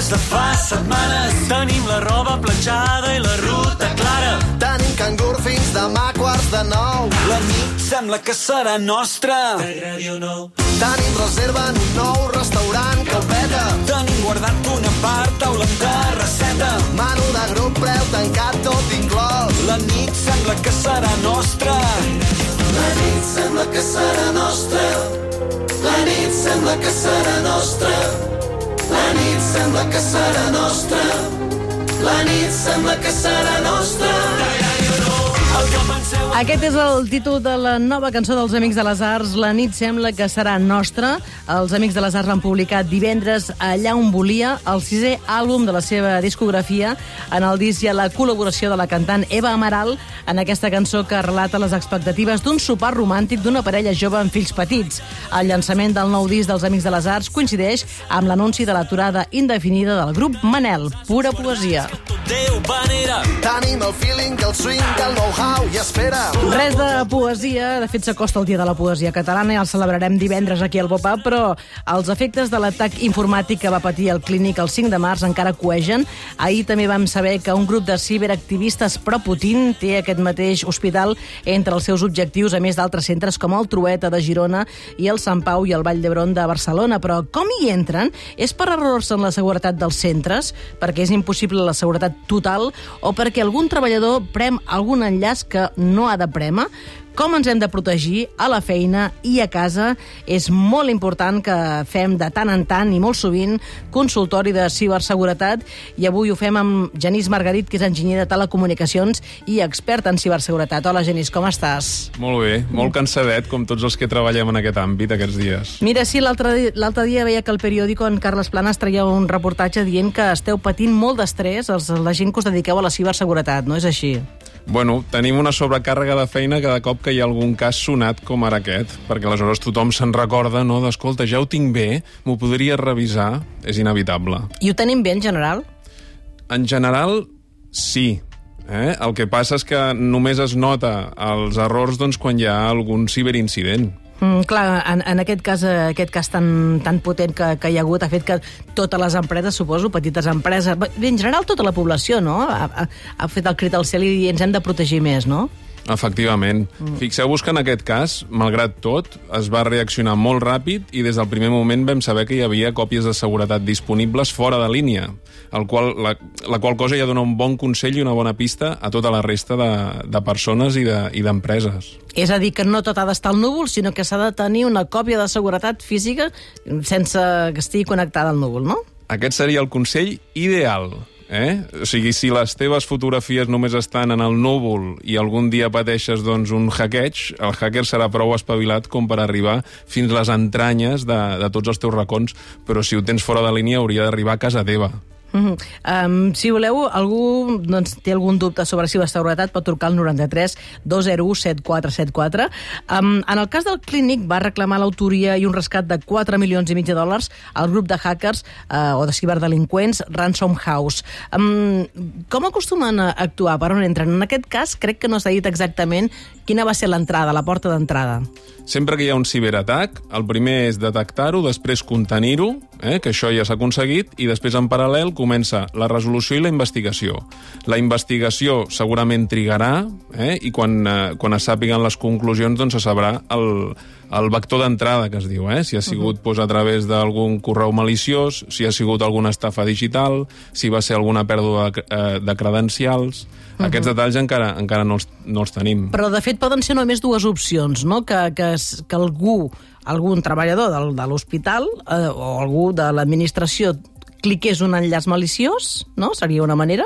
des de fa setmanes. Tenim la roba planxada i la ruta clara. Tenim cangur fins demà quarts de nou. La nit sembla que serà nostra. Tenim reserva en un nou restaurant que peta. Tenim guardat una part, taula de receta. Manu de grup, preu tancat, tot inclòs. La nit sembla que serà nostra. La nit sembla que serà nostra. La nit sembla que serà nostra. La nit sembla que serà nostra. La nit sembla que serà nostra. Que. Aquest és el títol de la nova cançó dels Amics de les Arts. La nit sembla que serà nostra. Els Amics de les Arts l'han publicat divendres allà on volia, el sisè àlbum de la seva discografia. En el disc hi ha la col·laboració de la cantant Eva Amaral en aquesta cançó que relata les expectatives d'un sopar romàntic d'una parella jove amb fills petits. El llançament del nou disc dels Amics de les Arts coincideix amb l'anunci de l'aturada indefinida del grup Manel, pura poesia. Tenim el feeling, el swing, el know-how i espera. Res de poesia, de fet s'acosta el dia de la poesia catalana i el celebrarem divendres aquí al Pop-Up, però els efectes de l'atac informàtic que va patir el clínic el 5 de març encara coegen. Ahir també vam saber que un grup de ciberactivistes pro-Putin té aquest mateix hospital entre els seus objectius, a més d'altres centres com el Trueta de Girona i el Sant Pau i el Vall d'Hebron de Barcelona. Però com hi entren? És per errors en la seguretat dels centres, perquè és impossible la seguretat total, o perquè algun treballador prem algun enllaç que no ha de prémer? Com ens hem de protegir a la feina i a casa? És molt important que fem de tant en tant i molt sovint consultori de ciberseguretat i avui ho fem amb Genís Margarit, que és enginyer de telecomunicacions i expert en ciberseguretat. Hola, Genís, com estàs? Molt bé, molt cansadet, com tots els que treballem en aquest àmbit aquests dies. Mira, sí, l'altre di- l'altre dia veia que el periòdico en Carles Planas traia un reportatge dient que esteu patint molt d'estrès la gent que us dediqueu a la ciberseguretat, no és així? Bueno, tenim una sobrecàrrega de feina cada cop que hi ha algun cas sonat com ara aquest, perquè aleshores tothom se'n recorda, no?, d'escolta, ja ho tinc bé, m'ho podries revisar, és inevitable. I ho tenim bé en general? En general, sí. Eh? El que passa és que només es nota els errors doncs, quan hi ha algun ciberincident. Mm, clar, en, en aquest cas, eh, aquest cas tan, tan potent que, que hi ha hagut ha fet que totes les empreses, suposo, petites empreses, en general tota la població, no?, ha, ha, ha fet el crit al cel i ens hem de protegir més, no? Efectivament. Mm. Fixeu-vos que en aquest cas, malgrat tot, es va reaccionar molt ràpid i des del primer moment vam saber que hi havia còpies de seguretat disponibles fora de línia, el qual, la, la qual cosa ja dona un bon consell i una bona pista a tota la resta de, de persones i de- i d'empreses. És a dir, que no tot ha d'estar al núvol, sinó que s'ha de tenir una còpia de seguretat física sense que estigui connectada al núvol, no? Aquest seria el consell ideal. Eh? O sigui, si les teves fotografies només estan en el núvol i algun dia pateixes doncs, un hackeig, el hacker serà prou espavilat com per arribar fins les entranyes de, de tots els teus racons, però si ho tens fora de línia hauria d'arribar a casa teva. Mm -hmm. um, si voleu, algú doncs, té algun dubte sobre ciberseguretat, pot trucar al 93 201 7474. Um, en el cas del clínic va reclamar l'autoria i un rescat de 4 milions i mig de dòlars al grup de hackers uh, o de ciberdelinqüents Ransom House. Um, com acostumen a actuar? Per on entren? En aquest cas, crec que no s'ha dit exactament quina va ser l'entrada, la porta d'entrada. Sempre que hi ha un ciberatac, el primer és detectar-ho, després contenir-ho, eh, que això ja s'ha aconseguit, i després en paral·lel comença la resolució i la investigació. La investigació segurament trigarà, eh, i quan, eh, quan es sàpiguen les conclusions doncs se sabrà el, el vector d'entrada, que es diu, eh? si ha sigut uh -huh. pues, a través d'algun correu maliciós, si ha sigut alguna estafa digital, si va ser alguna pèrdua de, eh, de credencials... Uh -huh. Aquests detalls encara, encara no, els, no els tenim. Però, de fet, poden ser només dues opcions, no? Que, que, que algú, algun treballador del, de l'hospital eh, o algú de l'administració cliqués un enllaç maliciós, no? Seria una manera?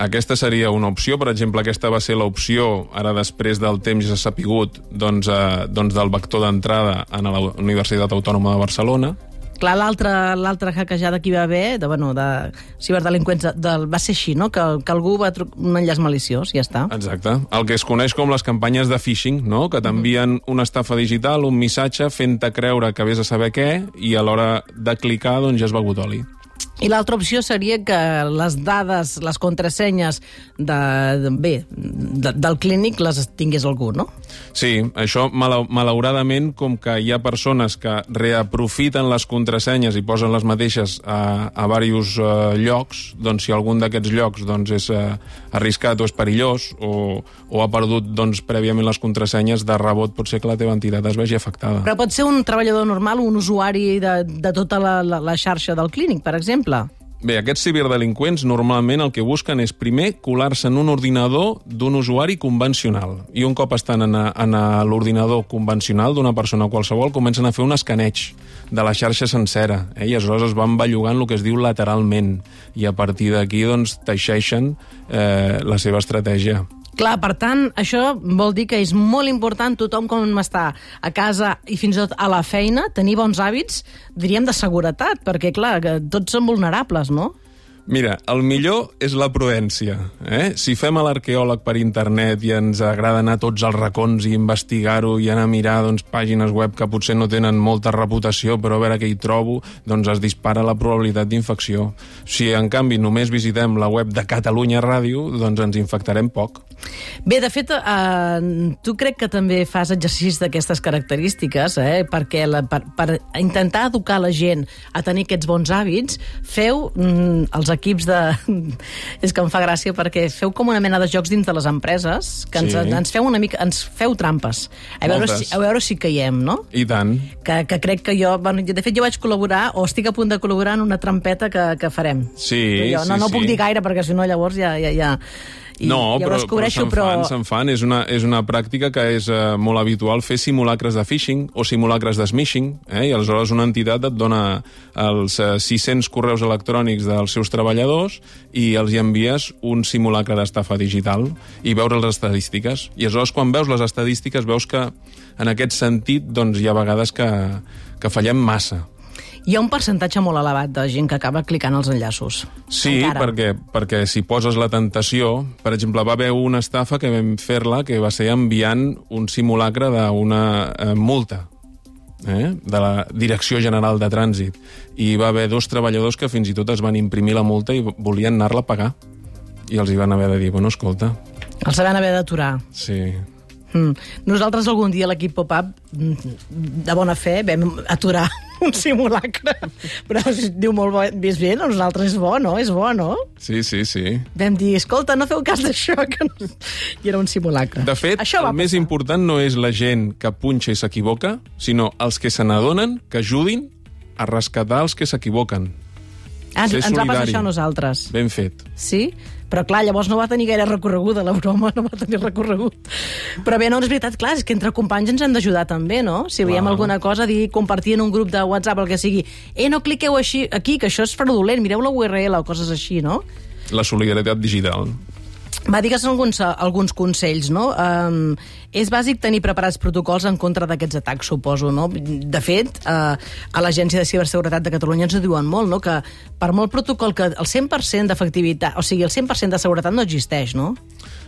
Aquesta seria una opció, per exemple, aquesta va ser l'opció, ara després del temps ja s'ha sapigut, doncs, eh, doncs del vector d'entrada a la Universitat Autònoma de Barcelona. Clar, l'altra l'altra hackejada que hi va haver, de, bueno, de ciberdelinqüents, de, de, va ser així, no? Que, que algú va trucar un enllaç maliciós, ja està. Exacte. El que es coneix com les campanyes de phishing, no? que t'envien una estafa digital, un missatge, fent-te creure que vés a saber què, i a l'hora de clicar doncs, ja has begut oli. I l'altra opció seria que les dades, les contrasenyes de, de, bé, de, del clínic les tingués algú, no? Sí, això malau malauradament, com que hi ha persones que reaprofiten les contrasenyes i posen les mateixes a, a diversos uh, llocs, doncs si algun d'aquests llocs doncs, és uh, arriscat o és perillós o, o ha perdut doncs, prèviament les contrasenyes, de rebot pot ser que la teva entitat es vegi afectada. Però pot ser un treballador normal, un usuari de, de tota la, la, la xarxa del clínic, per exemple? Bé, aquests ciberdelinqüents normalment el que busquen és primer colar-se en un ordinador d'un usuari convencional i un cop estan en, en l'ordinador convencional d'una persona qualsevol comencen a fer un escaneig de la xarxa sencera eh? i aleshores es van bellugant el que es diu lateralment i a partir d'aquí doncs teixeixen eh, la seva estratègia. Clar, per tant, això vol dir que és molt important tothom com està a casa i fins i tot a la feina, tenir bons hàbits, diríem, de seguretat, perquè, clar, que tots són vulnerables, no? Mira, el millor és la prudència. Eh? Si fem a l'arqueòleg per internet i ens agrada anar tots els racons i investigar-ho i anar a mirar doncs, pàgines web que potser no tenen molta reputació, però a veure què hi trobo, doncs es dispara la probabilitat d'infecció. Si, en canvi, només visitem la web de Catalunya Ràdio, doncs ens infectarem poc. Bé, de fet, eh, tu crec que també fas exercicis d'aquestes característiques, eh? perquè la, per, per intentar educar la gent a tenir aquests bons hàbits, feu mm, els equips de... És que em fa gràcia perquè feu com una mena de jocs dins de les empreses que ens, Sí. ens feu una mica... ens feu trampes. A veure, Moltes. si, a veure si caiem, no? I tant. Que, que crec que jo... Bueno, de fet, jo vaig col·laborar, o estic a punt de col·laborar en una trampeta que, que farem. Sí, jo, no, sí, no sí. puc dir gaire, perquè si no llavors ja... ja, ja i no, però, llavors però cobreixo, se'n fan, fan. És una, és una pràctica que és eh, molt habitual fer simulacres de phishing o simulacres de smishing, eh? i aleshores una entitat et dona els eh, 600 correus electrònics dels seus treballadors i els hi envies un simulacre d'estafa digital i veure les estadístiques. I aleshores quan veus les estadístiques veus que en aquest sentit doncs, hi ha vegades que, que fallem massa. Hi ha un percentatge molt elevat de gent que acaba clicant els enllaços. Sí, Encara. perquè, perquè si poses la tentació... Per exemple, va haver una estafa que vam fer-la que va ser enviant un simulacre d'una eh, multa eh, de la Direcció General de Trànsit. I va haver dos treballadors que fins i tot es van imprimir la multa i volien anar-la a pagar. I els hi van haver de dir, bueno, escolta, Els van haver d'aturar. sí... Mm. Nosaltres algun dia a l'equip Pop-Up, mm, de bona fe, vam aturar un simulacre. Però es diu molt bo, ves bé, no? nosaltres és bo, no? És bo, no? Sí, sí, sí. Vam dir, escolta, no feu cas d'això, que no... I era un simulacre. De fet, Això el més important no és la gent que punxa i s'equivoca, sinó els que se n'adonen que ajudin a rescatar els que s'equivoquen. Ah, ens, ens va passar això a nosaltres. Ben fet. Sí? Però clar, llavors no va tenir gaire recorreguda la broma, no va tenir recorregut. Però bé, no, és veritat, clar, és que entre companys ens han d'ajudar també, no? Si veiem Clar. alguna cosa, dir, compartir en un grup de WhatsApp, el que sigui, eh, no cliqueu així, aquí, que això és fraudulent, mireu la URL o coses així, no? La solidaritat digital. Va, digues alguns, alguns consells, no? Um, és bàsic tenir preparats protocols en contra d'aquests atacs, suposo, no? De fet, uh, a l'Agència de Ciberseguretat de Catalunya ens ho diuen molt, no? Que per molt protocol que el 100% d'efectivitat, o sigui, el 100% de seguretat no existeix, no?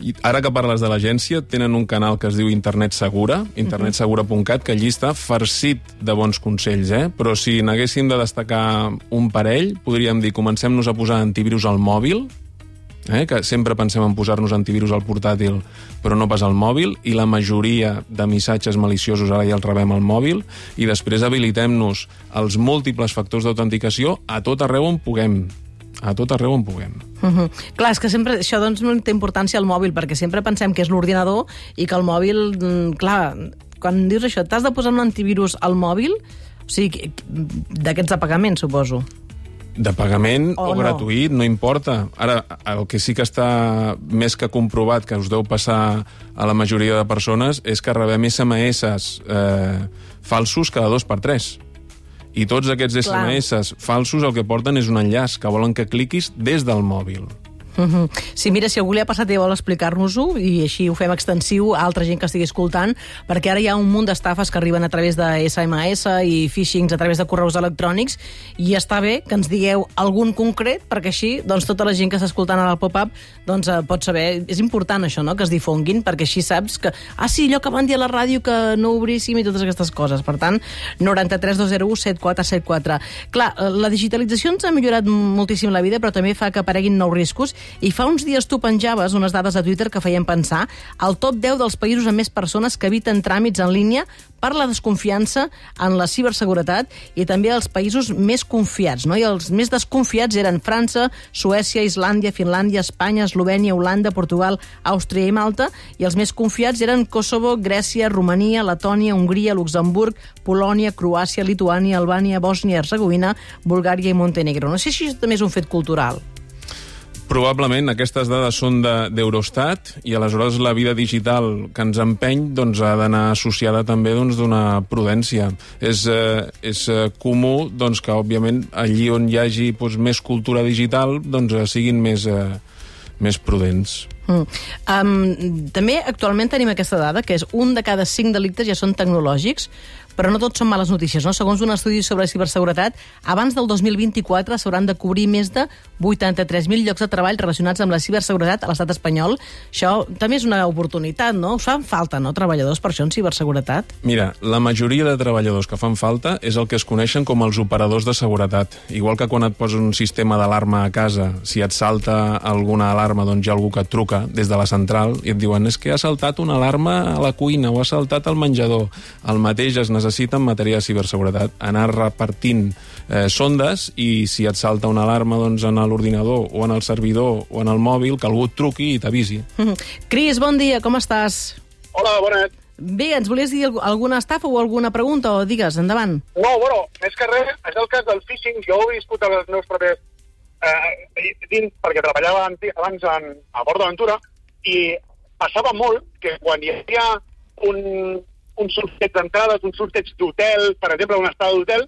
I ara que parles de l'agència, tenen un canal que es diu Internet Segura, internetsegura.cat, que allí està farcit de bons consells, eh? Però si n'haguéssim de destacar un parell, podríem dir, comencem-nos a posar antivirus al mòbil, eh? que sempre pensem en posar-nos antivirus al portàtil, però no pas al mòbil, i la majoria de missatges maliciosos ara ja els rebem al mòbil, i després habilitem-nos els múltiples factors d'autenticació a tot arreu on puguem. A tot arreu on puguem. Uh -huh. Clar, és que sempre, això doncs no té importància al mòbil, perquè sempre pensem que és l'ordinador i que el mòbil, mm, clar, quan dius això, t'has de posar un antivirus al mòbil, o sigui, que- d'aquests de pagament, suposo. De pagament O o, no. gratuït, no importa. Ara, el que sí que està més que comprovat, que us deu passar a la majoria de persones, és que rebem SMS eh, falsos cada dos per tres. I tots aquests Clar. SMS falsos el que porten és un enllaç que volen que cliquis des del mòbil. Uh -huh. Sí, mira, si algú li ha passat i vol explicar-nos-ho, i així ho fem extensiu a altra gent que estigui escoltant, perquè ara hi ha un munt d'estafes que arriben a través de SMS i phishings a través de correus electrònics, i està bé que ens digueu algun concret, perquè així doncs, tota la gent que està escoltant el pop-up doncs, eh, pot saber... És important això, no?, que es difonguin, perquè així saps que... Ah, sí, allò que van dir a la ràdio que no obríssim i totes aquestes coses. Per tant, 93 201 7474. Clar, la digitalització ens ha millorat moltíssim la vida, però també fa que apareguin nous riscos i fa uns dies tu penjaves unes dades a Twitter que feien pensar al top 10 dels països amb més persones que eviten tràmits en línia per la desconfiança en la ciberseguretat i també els països més confiats. No? I els més desconfiats eren França, Suècia, Islàndia, Finlàndia, Espanya, Eslovènia, Holanda, Portugal, Àustria i Malta, i els més confiats eren Kosovo, Grècia, Romania, Letònia, Hongria, Luxemburg, Polònia, Croàcia, Lituània, Albània, Bòsnia, Herzegovina, Bulgària i Montenegro. No sé si això també és un fet cultural. Probablement aquestes dades són de- d'Eurostat i aleshores la vida digital que ens empeny doncs, ha d'anar associada també doncs, d'una prudència. És, eh, és eh, comú doncs, que, òbviament, allí on hi hagi doncs, més cultura digital doncs, eh, siguin més, eh, més prudents. Mm. Um, també actualment tenim aquesta dada, que és un de cada cinc delictes ja són tecnològics, però no tots són males notícies. No? Segons un estudi sobre ciberseguretat, abans del 2024 s'hauran de cobrir més de 83.000 llocs de treball relacionats amb la ciberseguretat a l'estat espanyol. Això també és una oportunitat, no? Us fan falta, no?, treballadors per això en ciberseguretat. Mira, la majoria de treballadors que fan falta és el que es coneixen com els operadors de seguretat. Igual que quan et posa un sistema d'alarma a casa, si et salta alguna alarma, doncs hi ha algú que et truca des de la central i et diuen és que ha saltat una alarma a la cuina o ha saltat al menjador. El mateix es necessita en matèria de ciberseguretat. Anar repartint eh, sondes i si et salta una alarma doncs, en l'ordinador o en el servidor o en el mòbil, que algú et truqui i t'avisi. Mm. Cris, bon dia, com estàs? Hola, bona nit. Bé, ens volies dir alg- alguna estafa o alguna pregunta? O digues, endavant. No, bueno, més que res, és el cas del phishing. Jo ho he viscut a les meus propers... Eh, dins, perquè treballava abans en, a Port d'Aventura i passava molt que quan hi havia un, un sorteig d'entrades, un sorteig d'hotel, per exemple, una estada d'hotel,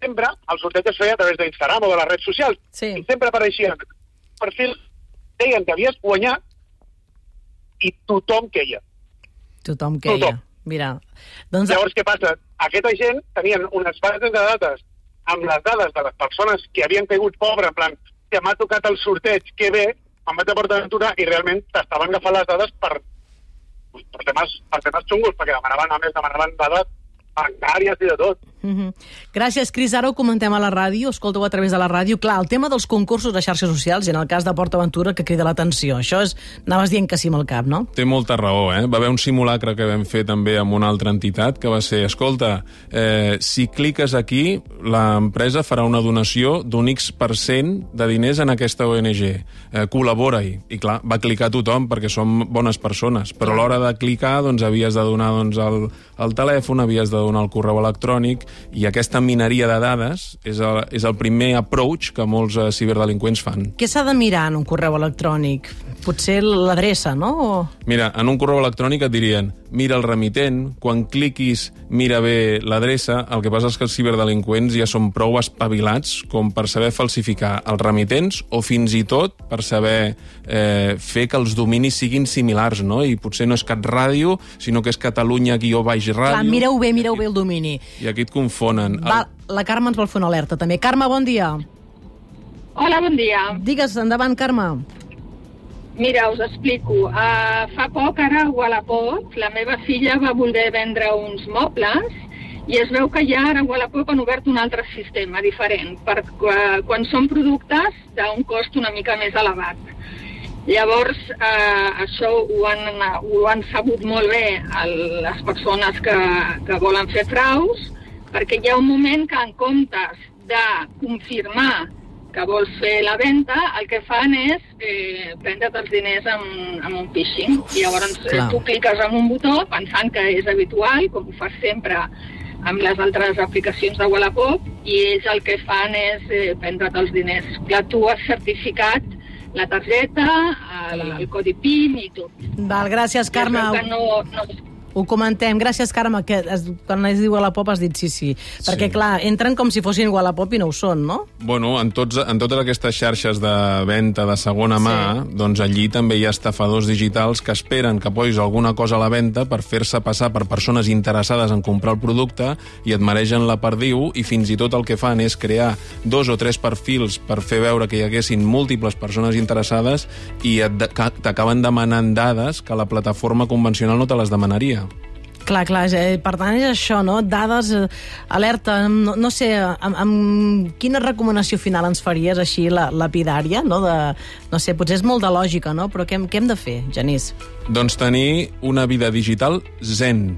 sempre el sorteig es feia a través d'Instagram o de les redes socials. Sí. I sempre apareixien perfils, deien que havies guanyat i tothom queia. Tothom queia. Tothom. Mira, doncs... Llavors, què passa? Aquesta gent tenien unes bases de dades amb les dades de les persones que havien caigut pobre, en plan, que m'ha tocat el sorteig, que bé, em vaig a Port Aventura i realment t'estaven agafant les dades per, per, temes, per temes xungos, perquè demanaven, a més, demanaven dades bancàries i de tot. Mm -hmm. Gràcies, Cris. Ara ho comentem a la ràdio, escolta-ho a través de la ràdio. Clar, el tema dels concursos de xarxes socials, i en el cas de PortAventura, que crida l'atenció. Això és... Anaves dient que sí amb el cap, no? Té molta raó, eh? Va haver un simulacre que vam fer també amb una altra entitat que va ser, escolta, eh, si cliques aquí, l'empresa farà una donació d'un X% per cent de diners en aquesta ONG. Eh, Col·labora-hi. I clar, va clicar tothom perquè som bones persones, però a l'hora de clicar doncs, havies de donar doncs, el, el telèfon, havies de donar el correu electrònic, i aquesta mineria de dades és el, és el primer approach que molts eh, ciberdelinqüents fan. Què s'ha de mirar en un correu electrònic? Potser l'adreça, no? O... Mira, en un correu electrònic et dirien mira el remitent, quan cliquis mira bé l'adreça, el que passa és que els ciberdelinqüents ja són prou espavilats com per saber falsificar els remitents o fins i tot per saber eh, fer que els dominis siguin similars, no? I potser no és Cat Ràdio, sinó que és Catalunya guió baix ràdio. Clar, mireu bé, mireu bé el domini. I aquí et confonen. Va, la Carme ens vol fer una alerta, també. Carme, bon dia. Hola, bon dia. Digues, endavant, Carme. Mira, us explico. Uh, fa poc, ara, a Wallapop, la meva filla va voler vendre uns mobles i es veu que ja ara a Wallapop han obert un altre sistema diferent, per quan, quan són productes d'un cost una mica més elevat. Llavors, eh, això ho han, ho han sabut molt bé el, les persones que, que volen fer fraus, perquè hi ha un moment que en comptes de confirmar que vols fer la venda, el que fan és eh, prendre't els diners amb, amb un phishing. I llavors eh, clar. tu cliques amb un botó pensant que és habitual, com ho fas sempre amb les altres aplicacions de Wallapop, i ells el que fan és eh, prendre't els diners. Clar, tu has certificat la targeta, el, el codi PIN i tot. Val, gràcies, Carme. Que no, no, Ho comentem. Gràcies, Carme, que es, quan es diu Wallapop has dit sí, sí. Perquè, Sí. clar, entren com si fossin Wallapop i no ho són, no? Bueno, en, tots, en totes aquestes xarxes de venda de segona mà, doncs allí també hi ha estafadors digitals que esperen que posis alguna cosa a la venda per fer-se passar per persones interessades en comprar el producte i et mereixen la perdiu i fins i tot el que fan és crear dos o tres perfils per fer veure que hi haguessin múltiples persones interessades i t'acaben demanant dades que la plataforma convencional no te les demanaria. Clar, clar, eh, per tant és això, no? Dades, eh, alerta, no, no sé, amb, amb quina recomanació final ens faries així la, lapidària, no? De, no sé, potser és molt de lògica, no? Però què, què hem de fer, Genís? Doncs tenir una vida digital zen.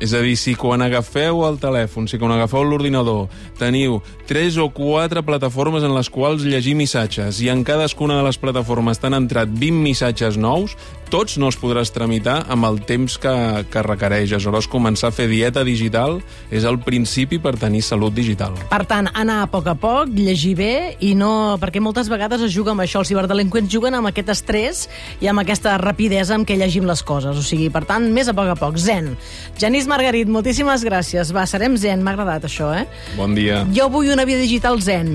És a dir, si quan agafeu el telèfon, si quan agafeu l'ordinador, teniu tres o quatre plataformes en les quals llegir missatges i en cadascuna de les plataformes t'han entrat 20 missatges nous, tots no els podràs tramitar amb el temps que, que requereix. Aleshores, començar a fer dieta digital és el principi per tenir salut digital. Per tant, anar a poc a poc, llegir bé i no... Perquè moltes vegades es juga amb això, els ciberdelinqüents juguen amb aquest estrès i amb aquesta rapidesa amb què llegim les coses. O sigui, per tant, més a poc a poc. Zen. Genís Margarit, moltíssimes gràcies. Va, serem zen, m'ha agradat això, eh? Bon dia. Jo vull una vida digital zen.